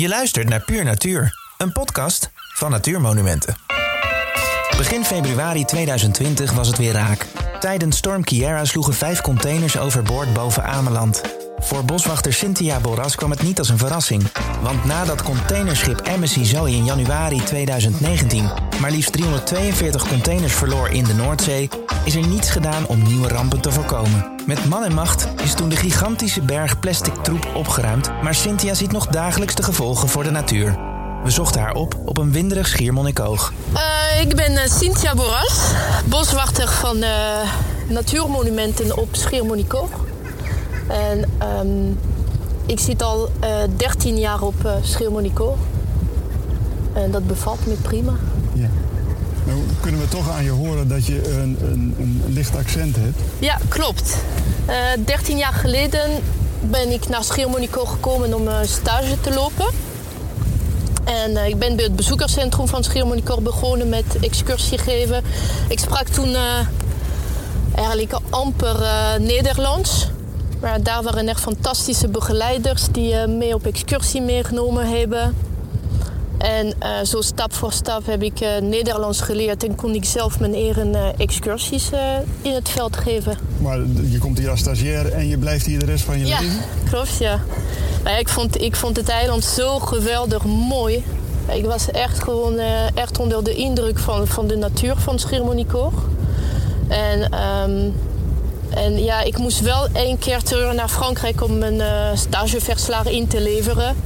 Je luistert naar Puur Natuur, een podcast van Natuurmonumenten. Begin februari 2020 was het weer raak. Tijdens Storm Kiera sloegen vijf containers overboord boven Ameland. Voor boswachter Cynthia Borras kwam het niet als een verrassing. Want nadat containerschip MSC Zoe in januari 2019 maar liefst 342 containers verloor in de Noordzee, is er niets gedaan om nieuwe rampen te voorkomen. Met man en macht is toen de gigantische berg plastic troep opgeruimd, maar Cynthia ziet nog dagelijks de gevolgen voor de natuur. We zochten haar op op een winderig Schiermonnikoog. Uh, ik ben uh, Cynthia Boras, boswachter van uh, natuurmonumenten op Schiermonnikoog. En um, ik zit al 13 jaar op uh, Schiermonnikoog. En dat bevalt me prima. Ja. Nou kunnen we toch aan je horen dat je een, een, een licht accent hebt. Ja, klopt. 13 jaar geleden ben ik naar Schiermonnikoog gekomen om stage te lopen. En uh, ik ben bij het bezoekerscentrum van Schiermonnikoog begonnen met excursie geven. Ik sprak toen uh, eigenlijk amper uh, Nederlands. Maar daar waren echt fantastische begeleiders die mee op excursie meegenomen hebben. En zo stap voor stap heb ik Nederlands geleerd en kon ik zelf mijn eigen excursies in het veld geven. Maar je komt hier als stagiair en je blijft hier de rest van je ja, leven? Ja, klopt ja. Maar ik, vond, ik vond het eiland zo geweldig mooi. Ik was echt gewoon uh, echt onder de indruk van, van de natuur van Schiermonnikoog. En, um, en ja, ik moest wel één keer terug naar Frankrijk om mijn uh, stageverslag in te leveren.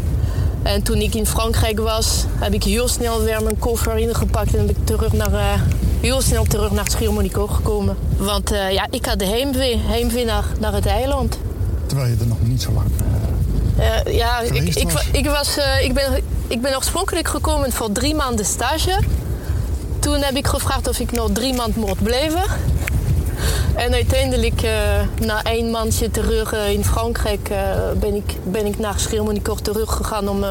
En toen ik in Frankrijk was, heb ik heel snel weer mijn koffer ingepakt en ben ik terug naar, uh, heel snel terug naar Schiermonnikoog gekomen. Want ja, ik had de heimwee, heimwee naar, naar het eiland. Terwijl je er nog niet zo lang uh, ja, ik, ik, ik, was, uh, ik, ben, ik ben oorspronkelijk gekomen voor drie maanden stage. Toen heb ik gevraagd of ik nog drie maanden mocht blijven. En uiteindelijk, uh, na één maandje terug in Frankrijk, ben, ik, ben ik naar Schiermonnikoog teruggegaan om,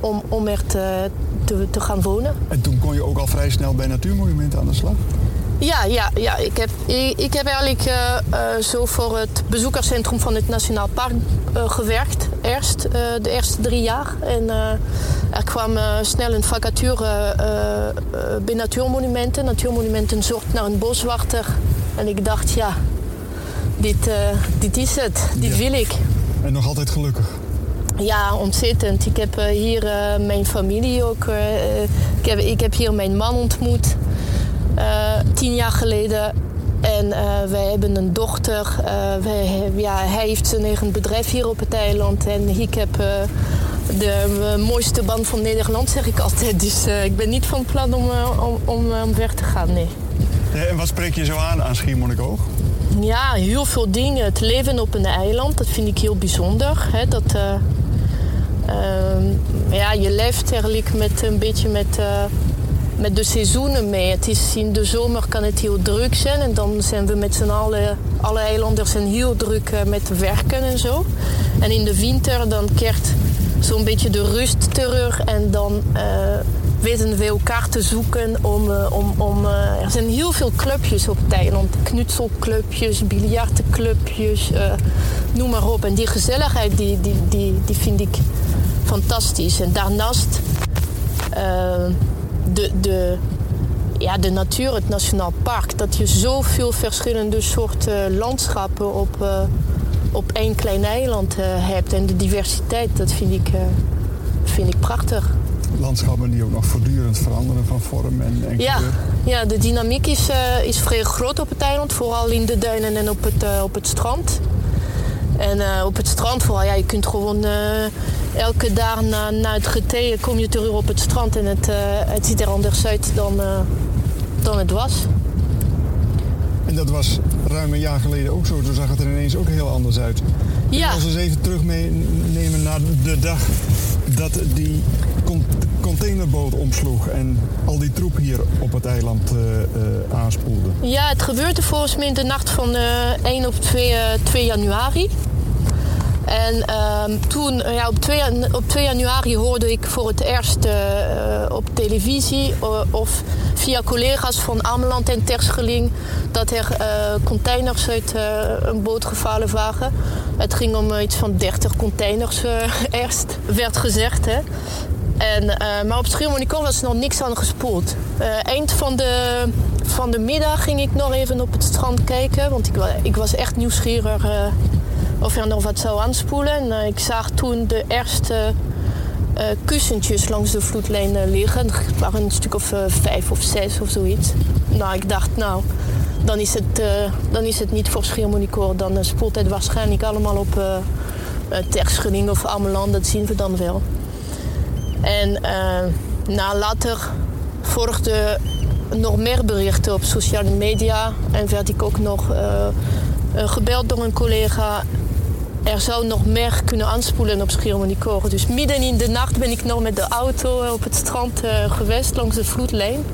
om, om er te, te, te, gaan wonen. En toen kon je ook al vrij snel bij Natuurmonumenten aan de slag? Ja, ja, ja. Ik, heb, ik, ik heb eigenlijk zo voor het bezoekerscentrum van het Nationaal Park gewerkt. Eerst, de eerste drie jaar. En er kwam snel een vacature bij Natuurmonumenten. Natuurmonumenten zocht naar een boswachter. En ik dacht, ja, dit, dit is het. Dit ja. wil ik. En nog altijd gelukkig? Ja, ontzettend. Ik heb hier mijn familie ook. ik, heb, ik heb hier mijn man ontmoet. Tien jaar geleden. En wij hebben een dochter. Wij, ja, hij heeft zijn eigen bedrijf hier op het eiland. En ik heb de mooiste band van Nederland, zeg ik altijd. Dus ik ben niet van plan om, om, om, om weg te gaan, nee. En wat spreek je zo aan aan Schiermonnikoog? Ja, heel veel dingen. Het leven op een eiland, dat vind ik heel bijzonder. Hè? Dat, ja, je leeft eigenlijk met een beetje met met de seizoenen mee. Het is in de zomer kan het heel druk zijn en dan zijn we met z'n allen, alle eilanders zijn heel druk met werken en zo. En in de winter dan keert zo'n beetje de rust terug en dan weten we elkaar te zoeken om, uh, om, om uh, er zijn heel veel clubjes op het eiland. Knutselclubjes, biljartenclubjes, noem maar op. En die gezelligheid die, die, die, die vind ik fantastisch. En daarnaast de, de, ja, de natuur, het nationaal park. Dat je zoveel verschillende soorten landschappen op, op één klein eiland hebt. En de diversiteit, dat vind ik, vind ik prachtig. Landschappen die ook nog voortdurend veranderen van vorm en, en ja, kleur. Ja, de dynamiek is, is vrij groot op het eiland. Vooral in de duinen en op het, op het strand. En uh, op het strand vooral, ja, je kunt gewoon uh, elke dag na, na het getee kom je terug op het strand en het, uh, het ziet er anders uit dan, dan het was. En dat was ruim een jaar geleden ook zo. Toen zag het er ineens ook heel anders uit. Ja. Als we eens even terug meenemen naar de dag dat die containerboot omsloeg en al die troep hier op het eiland uh, uh, aanspoelde. Ja, het gebeurde volgens mij in de nacht van uh, 1 op 2, 2 januari. En ehm, toen, ja, op, 2, op 2 januari hoorde ik voor het eerst uh, op televisie uh, of via collega's van Ameland en Terscheling dat er containers uit een boot gevallen waren. Het ging om iets van 30 containers eerst, werd gezegd. Hè. En, maar op Schiermonnikoog was er nog niks aan gespoeld. eind van de, van de middag ging ik nog even op het strand kijken, want ik, ik was echt nieuwsgierig of er nog wat zou aanspoelen. En uh, ik zag toen de eerste uh, kussentjes langs de vloedlijn liggen. Het waren een stuk of vijf of zes of zoiets. Nou, ik dacht, nou, dan is het, dan is het niet voor Schiermonnikoor. Dan spoelt het waarschijnlijk allemaal op Terschelling of Ameland. Dat zien we dan wel. En nou, later volgden nog meer berichten op sociale media. En werd ik ook nog gebeld door een collega er zou nog meer kunnen aanspoelen op Schiermonnikoog. Dus midden in de nacht ben ik nog met de auto op het strand uh, geweest langs de vloedlijn.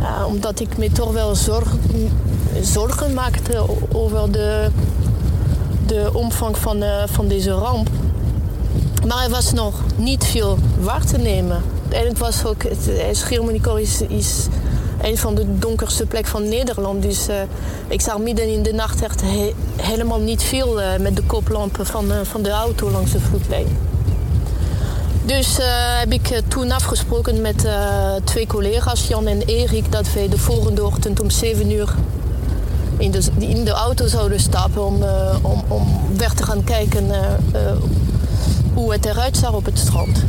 Ja, omdat ik me toch wel zorgen, maakte over de, de omvang van, uh, van deze ramp. Maar er was nog niet veel waar te nemen. En het was ook, Schiermonnikoog is, is een van de donkerste plekken van Nederland. Dus uh, ik zag midden in de nacht echt he helemaal niet veel uh, met de koplampen van, uh, van de auto langs de vloedlijn. Dus heb ik toen afgesproken met twee collega's, Jan en Erik, dat we de volgende ochtend om 7 uur in de, in de auto zouden stappen om, om, om weg te gaan kijken hoe het eruit zag op het strand.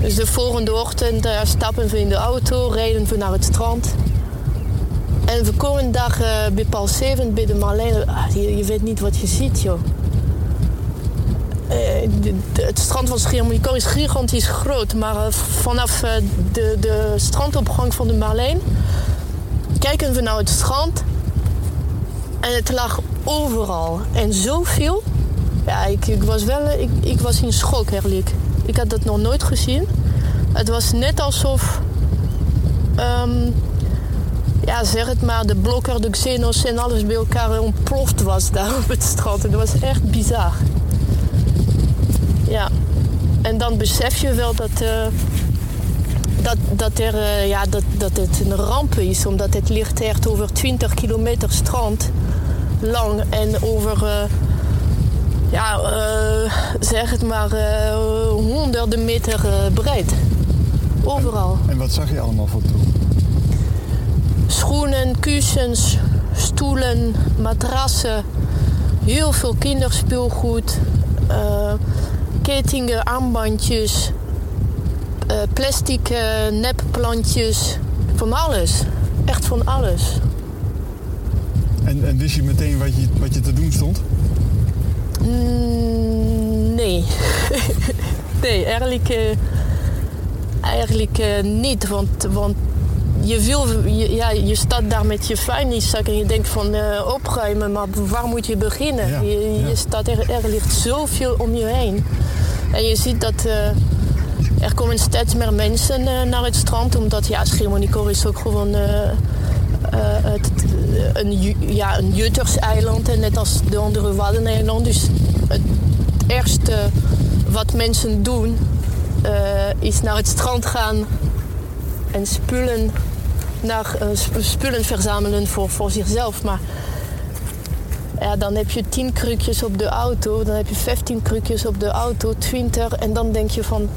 Dus de volgende ochtend uh, stappen we in de auto, rijden we naar het strand. En we komen daar uh, bij Paul 7 bij de Marlijn. Ah, je, weet niet wat je ziet, joh. De, het strand van Schiermonnikoog is gigantisch groot. Maar vanaf de, de strandopgang van de Marlijn kijken we naar het strand. En het lag overal. En zoveel. Ja, ik, ik was wel ik, ik was in schok, eerlijk. Ik had dat nog nooit gezien. Het was net alsof, um, ja zeg het maar, de blokker, de xenos en alles bij elkaar ontploft was daar op het strand. Het was echt bizar. Ja, en dan besef je wel dat, uh, dat, dat, er, uh, ja, dat, dat het een ramp is, omdat het ligt echt over 20 kilometer strand lang en over. Uh, ja, zeg het maar, honderden meter uh, breed. Overal. En, wat zag je allemaal voor troep? Schoenen, kussens, stoelen, matrassen, heel veel kinderspeelgoed, kettingen, armbandjes, plastic nepplantjes, van alles. Echt van alles. En, en wist je meteen wat je, wat je te doen stond? Mm, nee. nee, eigenlijk, uh, eigenlijk uh, niet. Want, want je, wil, je, ja, je staat daar met je vuilniszak en je denkt van uh, opruimen, maar waar moet je beginnen? Ja, je, ja. je, staat er, er ligt zoveel om je heen. En je ziet dat er komen steeds meer mensen naar het strand, omdat ja, is ook gewoon het, een, ja, een Jutterseiland, en net als de andere Waddeneilanden. Dus het eerste wat mensen doen uh, is naar het strand gaan en spullen, naar, uh, spullen verzamelen voor, voor zichzelf. Maar ja, dan heb je 10 krukjes op de auto, dan heb je 15 krukjes op de auto, 20 en dan denk je van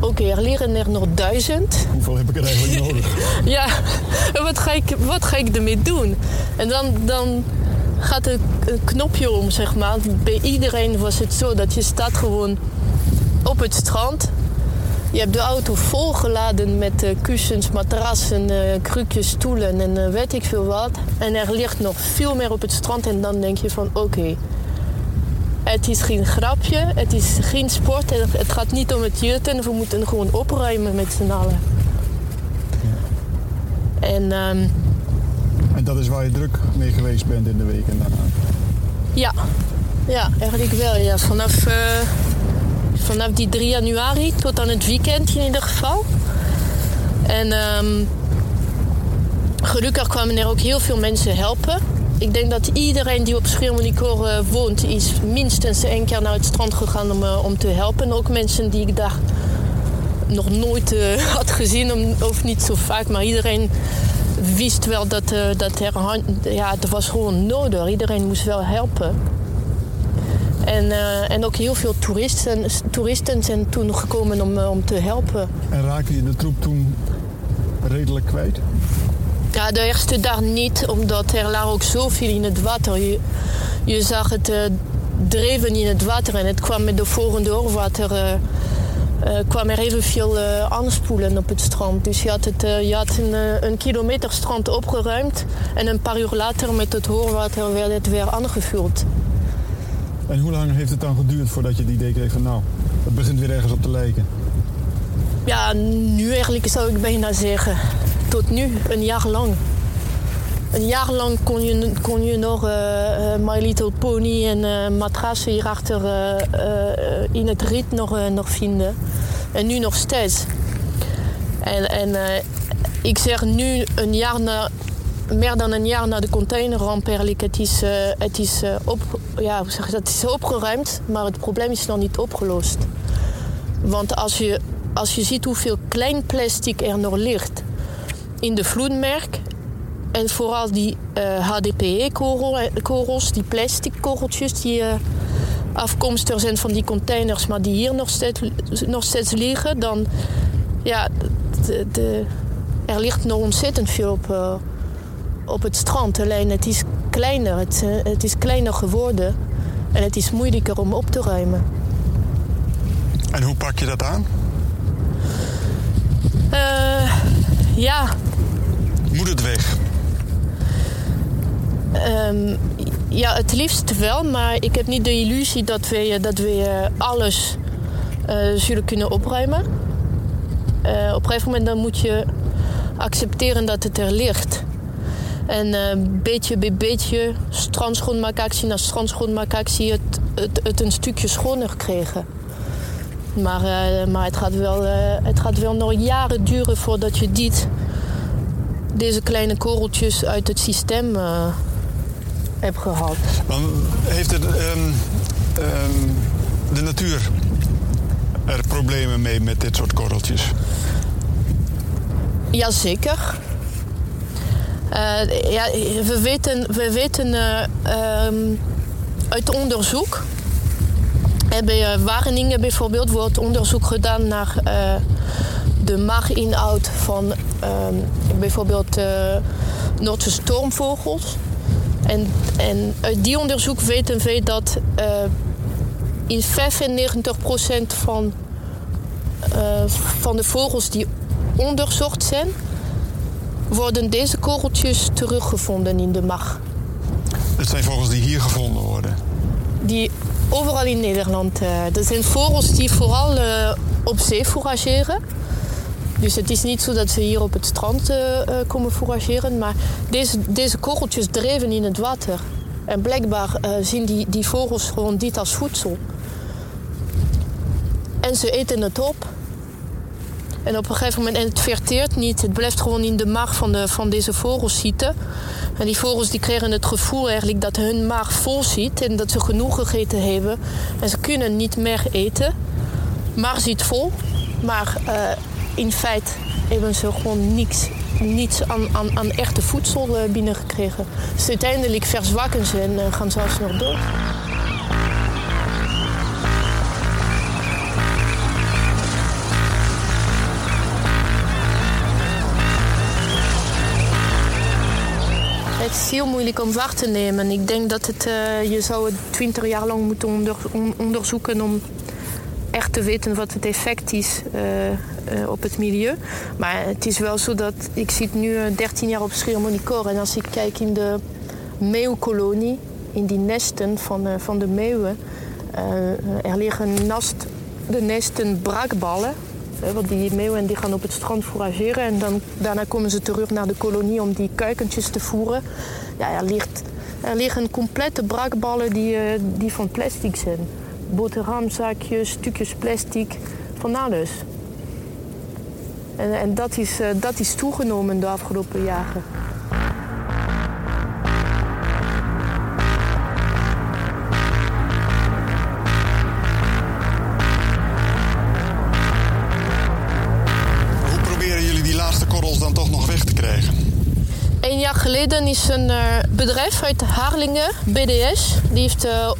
Oké, okay, er liggen er nog duizend. Hoeveel heb ik er eigenlijk nodig? ja, wat ga, ik, wat ga ik ermee doen? En dan, dan gaat een, een knopje om, zeg maar. Bij iedereen was het zo dat je staat gewoon op het strand. Je hebt de auto volgeladen met uh, kussens, matrassen, uh, krukjes, stoelen en uh, weet ik veel wat. En er ligt nog veel meer op het strand en dan denk je van oké, okay, het is geen grapje, het is geen sport, het gaat niet om het jutten. We moeten gewoon opruimen met z'n allen. Ja. En, um, en dat is waar je druk mee geweest bent in de weken daarna? Ja, ja eigenlijk wel. Ja. Vanaf, uh, vanaf die 3 januari tot aan het weekend in ieder geval. En um, gelukkig kwamen er ook heel veel mensen helpen ik denk dat iedereen die op Schiermonnikoor uh, woont... is minstens één keer naar het strand gegaan om, uh, om te helpen. ook mensen die ik daar nog nooit had gezien, of niet zo vaak. Maar iedereen wist wel dat, dat er... Ja, het was gewoon nodig. Iedereen moest wel helpen. En, en ook heel veel toeristen, toeristen zijn toen gekomen om, om te helpen. En raakte je de troep toen redelijk kwijt? Ja, de eerste dag niet, omdat er lag ook zoveel in het water. Je, je zag het uh, dreven in het water en het kwam met de volgende oorwater. Uh, uh, kwam er evenveel uh, aanspoelen op het strand. Dus je had, het, je had een, een, kilometer strand opgeruimd en een paar uur later met het hoorwater werd het weer aangevuld. En hoe lang heeft het dan geduurd voordat je het idee kreeg van nou, het begint weer ergens op te lijken? Ja, nu eigenlijk zou ik bijna zeggen tot nu, een jaar lang. Een jaar lang kon je, kon je nog uh, My Little Pony en uh, matrassen hierachter in het riet nog, nog vinden. En nu nog steeds. En, en ik zeg nu, een jaar na, meer dan een jaar na de containerramp eigenlijk, het is, het is, op, ja, zeg het is opgeruimd, maar het probleem is nog niet opgelost. Want als je, als je ziet hoeveel klein plastic er nog ligt in de vloedmerk. En vooral die uh, eh, HDPE-korrels, die plastic korreltjes die uh, afkomstig zijn van die containers, maar die hier nog steeds, nog steeds liggen, dan ja, de, de, er ligt nog ontzettend veel op, uh, op het strand. Alleen het is kleiner, het, het is kleiner geworden en het is moeilijker om op te ruimen. En hoe pak je dat aan? ja, moet het weg? Um, ja, het liefst wel, maar ik heb niet de illusie dat we, dat we alles uh, zullen kunnen opruimen. Op een gegeven moment dan moet je accepteren dat het er ligt. En beetje bij beetje, strandschoonmaakactie na strandschoonmaakactie, het, het, het een stukje schoner kregen. Maar, maar het, gaat wel, het gaat wel nog jaren duren voordat je dit deze kleine korreltjes uit het systeem heb gehad. heeft het, um, um, de natuur er problemen mee met dit soort korreltjes? Jazeker. Uh, ja, we weten, we weten uh, um, uit onderzoek. Bij Wageningen bijvoorbeeld wordt onderzoek gedaan naar de maaginhoud van bijvoorbeeld uh, Noordse stormvogels. En, en uit die onderzoek weten we dat uh, in 95% van, uh, van de vogels die onderzocht zijn, worden deze korreltjes teruggevonden in de mag. Het zijn vogels die hier gevonden worden? Die overal in Nederland. Uh, dat zijn vogels die vooral op zee forageren. Dus het is niet zo dat ze hier op het strand uh, komen forageren, maar deze, deze korreltjes dreven in het water. En blijkbaar uh, zien die, die vogels gewoon dit als voedsel. En ze eten het op. En op een gegeven moment, en het verteert niet, het blijft gewoon in de maag van, de, van deze vogels zitten. En die vogels die kregen het gevoel eigenlijk dat hun maag vol zit en dat ze genoeg gegeten hebben. En ze kunnen niet meer eten. Maag zit vol, maar in feite hebben ze gewoon niks, niets aan, aan, echte voedsel eh, binnengekregen. Dus uiteindelijk verzwakken ze en eh, gaan zelfs nog dood. Het is heel moeilijk om waar te nemen. Ik denk dat het, uh, je zou het twintig jaar lang moeten onder, onderzoeken om echt te weten wat het effect is uh, uh, op het milieu. Maar het is wel zo dat ik zit nu 13 jaar op Schiermonnikoor en als ik kijk in de meeuwkolonie, in die nesten van, van de meeuwen, er liggen naast de nesten braakballen. Want die meeuwen die gaan op het strand forageren en dan, daarna komen ze terug naar de kolonie om die kuikentjes te voeren. Ja, er, ligt, er liggen complete braakballen die, die van plastic zijn boterhamzakjes, stukjes plastic, van alles. En, en dat, is, eh, dat is toegenomen de afgelopen jaren. Hoe proberen jullie die laatste korrels dan toch nog weg te krijgen? Een jaar geleden is een eh, bedrijf uit Harlingen, BDS, die heeft eh,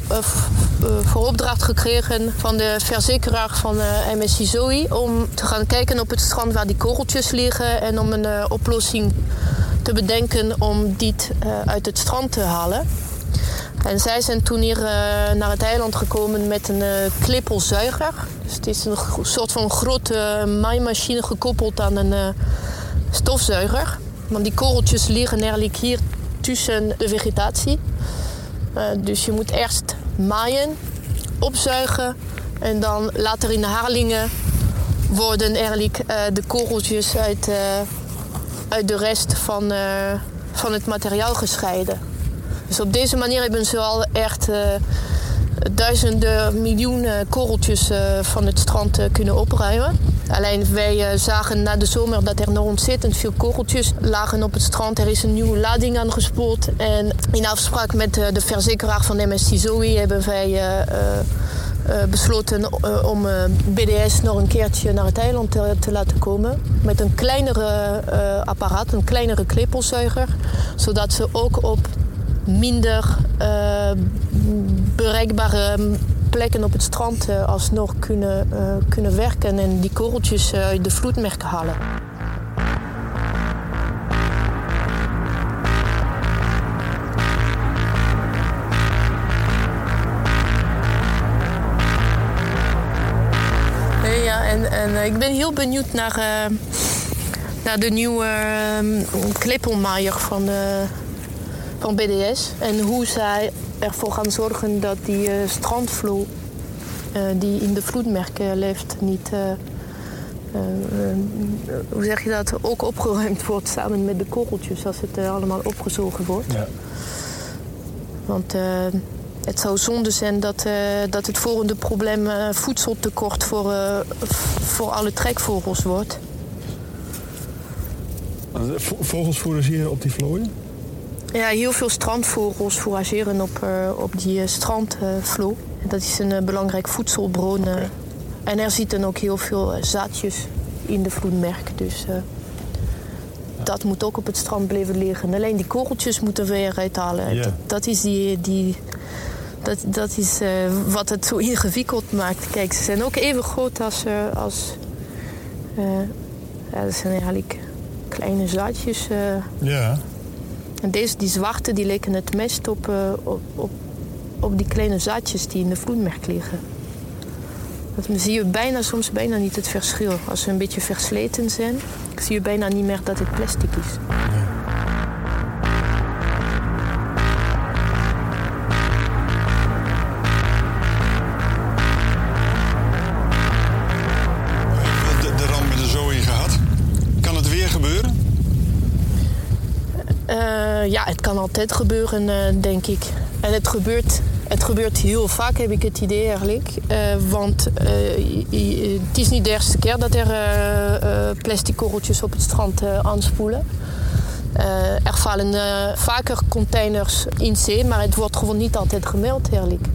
voor opdracht gekregen van de verzekeraar van MSC Zoe om te gaan kijken op het strand waar die korreltjes liggen en om een oplossing te bedenken om dit uit het strand te halen. En zij zijn toen hier naar het eiland gekomen met een klippelzuiger. Dus het is een soort van grote maaimachine gekoppeld aan een stofzuiger. Want die korreltjes liggen eigenlijk hier tussen de vegetatie. Uh, dus je moet eerst maaien, opzuigen en dan later in de harlingen worden eigenlijk uh, de korreltjes uit, uh, uit de rest van, van het materiaal gescheiden. Dus op deze manier hebben ze al echt duizenden miljoenen korreltjes van het strand kunnen opruimen. Alleen wij uh, zagen na de zomer dat er nog ontzettend veel korreltjes lagen op het strand. Er is een nieuwe lading aangespoeld. En in afspraak met uh, de verzekeraar van MSC Zoe hebben wij uh, besloten om BDS nog een keertje naar het eiland te, te laten komen. Met een kleinere apparaat, een kleinere klepelzuiger. Zodat ze ook op minder bereikbare plekken op het strand uh, alsnog kunnen, uh, kunnen werken en die korreltjes uh, uit de vloedmerken halen. En, ik ben heel benieuwd naar, naar de nieuwe klippelmaaier van, van BDS en hoe zij ervoor gaan zorgen dat die uh, strandvloer uh, die in de vloedmerken leeft niet, hoe zeg je dat, ook opgeruimd wordt samen met de korreltjes als het allemaal opgezogen wordt. Ja. Want het zou zonde zijn dat, dat het volgende probleem voedseltekort voor, voor alle trekvogels wordt. Vogels fourageren op die vlooien? Ja, heel veel strandvogels fourageren op, uh, op die uh, strandvloer. Dat is een uh, belangrijk voedselbron. Okay. En er zitten ook heel veel zaadjes in de vloedmerk. Dus dat moet ook op het strand blijven liggen. Alleen die korreltjes moeten we eruit halen. Yeah. Dat, dat, is, die, die, dat, dat is wat het zo ingewikkeld maakt. Kijk, ze zijn ook even groot als... als ja, dat zijn eigenlijk kleine zaadjes. Ja. En deze, die zwarte, die leken het meest op, uh, op, op, op, die kleine zaadjes die in de vloedmerk liggen. Dan zie je bijna, soms bijna niet het verschil. Als ze een beetje versleten zijn, zie je bijna niet meer dat het plastic is. Ja, het kan altijd gebeuren, uh, denk ik. En het gebeurt, het gebeurt heel vaak, heb ik het idee eigenlijk. Uh, want uh, het is niet de eerste keer dat er plastic korreltjes op het strand aanspoelen. er vallen vaker containers in zee, maar het wordt gewoon niet altijd gemeld, eigenlijk.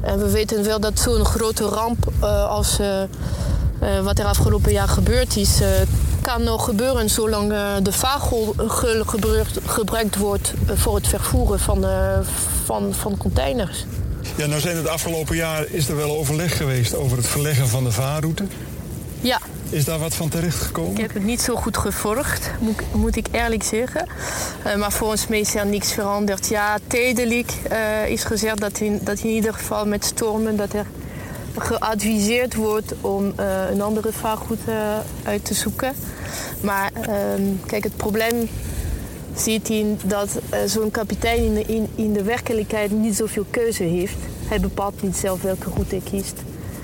En we weten wel dat zo'n grote ramp als wat er afgelopen jaar gebeurd is, kan nog gebeuren zolang uh, de vagel gebruikt wordt eh, voor het vervoeren van, uh, van, van containers. Ja, nou zijn het afgelopen jaar is er wel overleg geweest over het verleggen van de vaarroute. Ja. Is daar wat van terecht gekomen? Ik heb het niet zo goed gevolgd, moet, moet ik eerlijk zeggen. Uh, maar volgens mij is er niks veranderd. Ja, tijdelijk uh, is gezegd dat in, dat in ieder geval met stormen... dat er geadviseerd wordt om uh, een andere vaarroute uit te zoeken. Maar ehm, kijk, het probleem ziet in dat uh, zo'n kapitein in de, in, de werkelijkheid niet zoveel keuze heeft. Hij bepaalt niet zelf welke route hij kiest.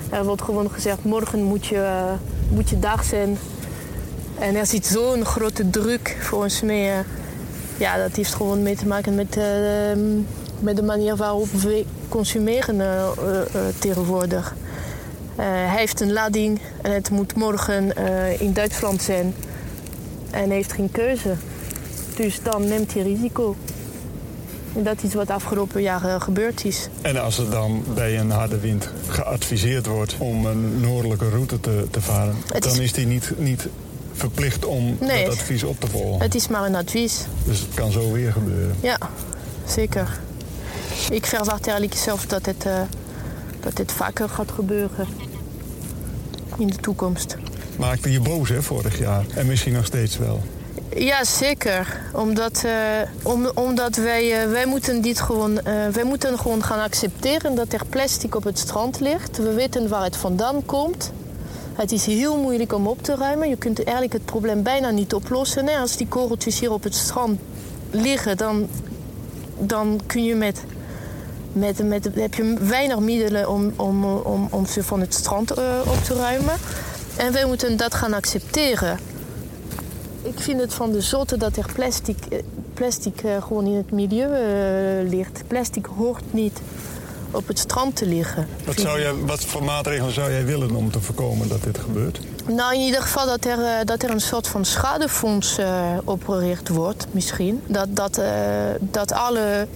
Er wordt gewoon gezegd, morgen moet je, moet je dag zijn. En er zit zo'n grote druk volgens mij. Uh, ja, dat heeft gewoon mee te maken met, ehm, met de manier waarop we consumeren tegenwoordig. Hij heeft een lading en het moet morgen in Duitsland zijn en heeft geen keuze. Dus dan neemt hij risico. En dat is wat afgelopen jaren gebeurd is. En als er dan bij een harde wind geadviseerd wordt om een noordelijke route te, te varen, dan is die niet, niet verplicht om Nee. dat advies op te volgen. Het is maar een advies. Dus het kan zo weer gebeuren. Ja, zeker. Ik verwacht eigenlijk zelf dat het, eh, dat dit vaker gaat gebeuren in de toekomst. Maakte je boos hè, vorig jaar. En misschien nog steeds wel. Ja, zeker. Omdat, eh, om, omdat wij, eh, wij, moeten dit gewoon, eh, wij moeten gewoon gaan accepteren dat er plastic op het strand ligt. We weten waar het vandaan komt. Het is heel moeilijk om op te ruimen. Je kunt eigenlijk het probleem bijna niet oplossen. hè. Als die korreltjes hier op het strand liggen, dan, dan kun je met, met, met, heb je weinig middelen om, om, om, om ze van het strand eh, op te ruimen. En wij moeten dat gaan accepteren. Ik vind het van de zotte dat er plastic, eh, plastic eh, gewoon in het milieu eh, ligt. Plastic hoort niet op het strand te liggen. Wat, zou jij, wat voor maatregelen zou jij willen om te voorkomen dat dit gebeurt? Nou, in ieder geval dat er, dat er een soort van schadefonds opgericht wordt, misschien. Dat, dat, dat alle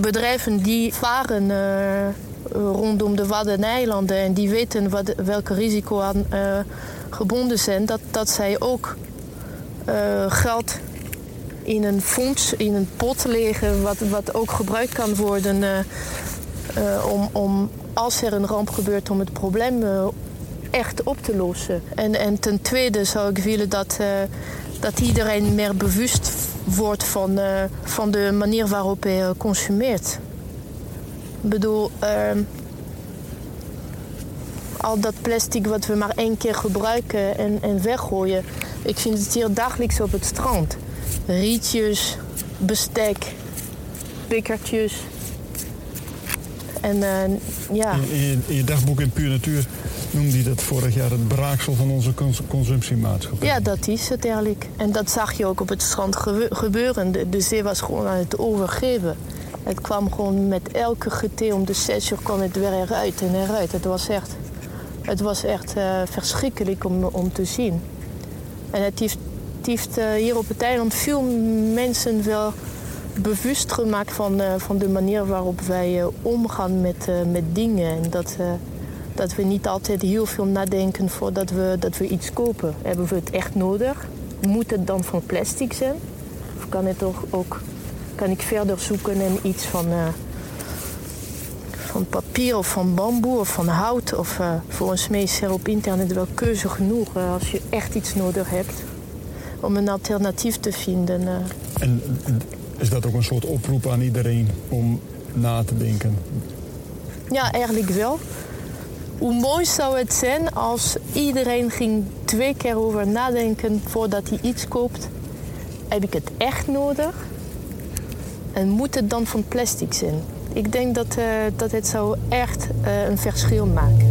bedrijven die varen eh, rondom de Waddeneilanden en die weten wat, welke risico aan eh, gebonden zijn, dat, dat zij ook eh, geld in een fonds, in een pot leggen, wat, wat ook gebruikt kan worden om, om, als er een ramp gebeurt, om het probleem echt op te lossen. En, en ten tweede zou ik willen dat, dat iedereen meer bewust wordt van, eh, van de manier waarop hij eh, consumeert. Ik bedoel, ehm, al dat plastic wat we maar één keer gebruiken en, en weggooien. Ik vind het hier dagelijks op het strand. Rietjes, bestek, pikkertjes. En eh, ja. In, je dagboek in Puur Natuur noemde je dat vorig jaar het braaksel van onze cons- consumptiemaatschappij. Ja, dat is het eigenlijk. En dat zag je ook op het strand gebeuren. De, zee was gewoon aan het overgeven. Het kwam gewoon met elke GT om de zes uur kwam het weer eruit en eruit. Het was echt, het was echt eh, verschrikkelijk om, om te zien. En het heeft, heeft eh, hier op het eiland veel mensen wel bewust gemaakt van, eh, van de manier waarop wij omgaan met, met dingen. En dat, dat we niet altijd heel veel nadenken voordat we, dat we iets kopen. Hebben we het echt nodig? Moet het dan van plastic zijn? Of kan, het ook, ook, kan ik verder zoeken en iets van, eh, van papier of van bamboe of van hout? Of eh, volgens mij is er op internet wel keuze genoeg eh, als je echt iets nodig hebt. Om een alternatief te vinden. En is dat ook een soort oproep aan iedereen om na te denken? Ja, eigenlijk wel. Hoe mooi zou het zijn als iedereen ging twee keer over nadenken voordat hij iets koopt. Heb ik het echt nodig? En moet het dan van plastic zijn? Ik denk dat, eh, dat het zou echt eh, een verschil maken.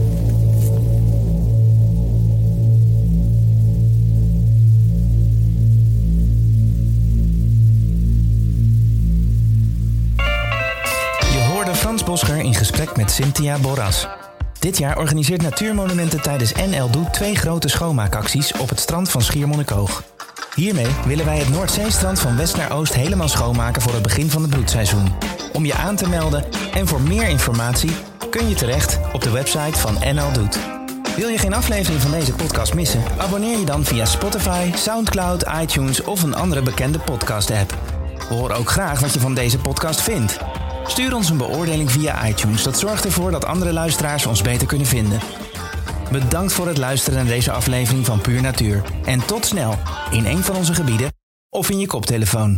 Je hoorde Frans Boscher in gesprek met Cynthia Borras. Dit jaar organiseert Natuurmonumenten tijdens NL Doet twee grote schoonmaakacties op het strand van Schiermonnikoog. Hiermee willen wij het Noordzeestrand van west naar oost helemaal schoonmaken voor het begin van het broedseizoen. Om je aan te melden en voor meer informatie kun je terecht op de website van NL Doet. Wil je geen aflevering van deze podcast missen? Abonneer je dan via Spotify, SoundCloud, iTunes of een andere bekende podcast-app. Horen ook graag wat je van deze podcast vindt. Stuur ons een beoordeling via iTunes. Dat zorgt ervoor dat andere luisteraars ons beter kunnen vinden. Bedankt voor het luisteren naar deze aflevering van Puur Natuur. En tot snel in een van onze gebieden of in je koptelefoon.